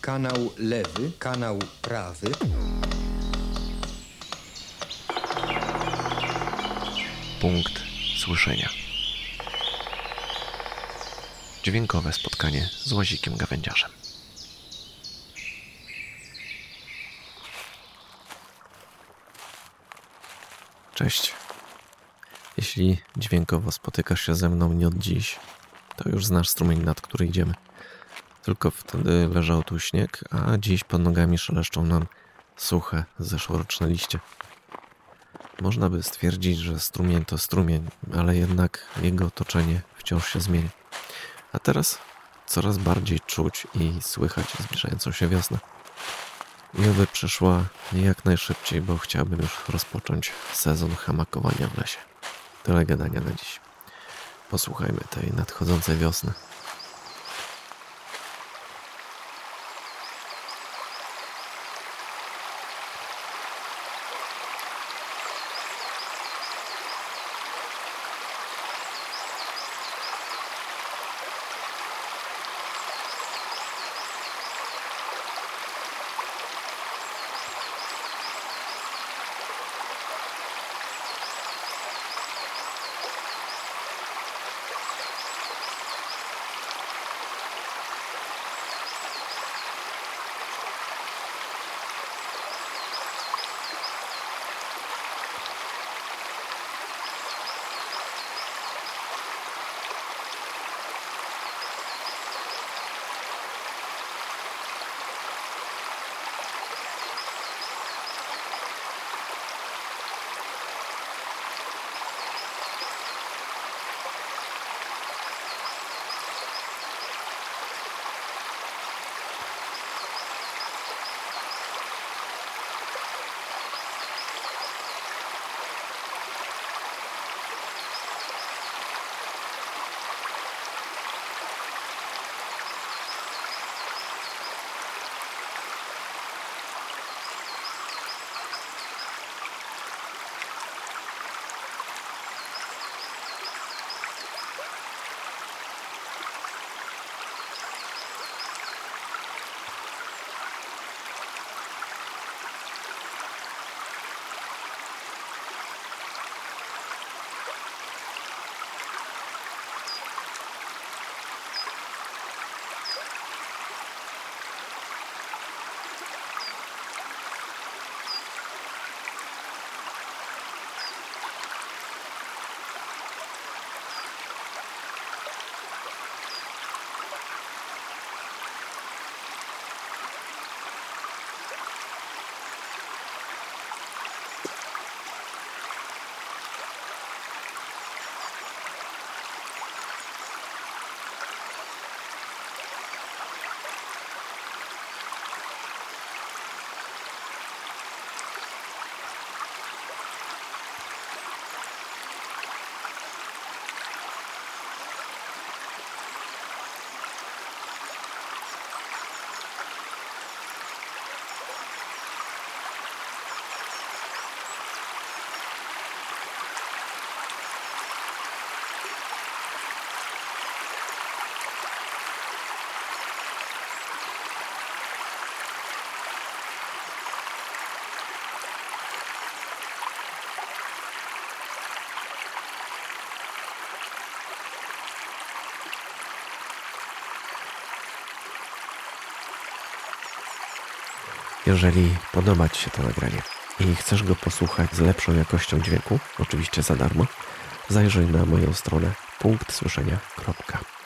kanał lewy, kanał prawy. Punkt słyszenia. Dźwiękowe spotkanie z łazikiem gawędziarzem. Cześć. Jeśli dźwiękowo spotykasz się ze mną nie od dziś, to już znasz strumień, nad który idziemy. Tylko wtedy leżał tu śnieg, a dziś pod nogami szeleszczą nam suche, zeszłoroczne liście. Można by stwierdzić, że strumień to strumień, ale jednak jego otoczenie wciąż się zmienia. A teraz coraz bardziej czuć i słychać zbliżającą się wiosnę. I oby przyszła jak najszybciej, bo chciałbym już rozpocząć sezon hamakowania w lesie. Tyle gadania na dziś. Posłuchajmy tej nadchodzącej wiosny. Jeżeli podoba Ci się to nagranie i chcesz go posłuchać z lepszą jakością dźwięku, oczywiście za darmo, zajrzyj na moją stronę punktsłyszenia.pl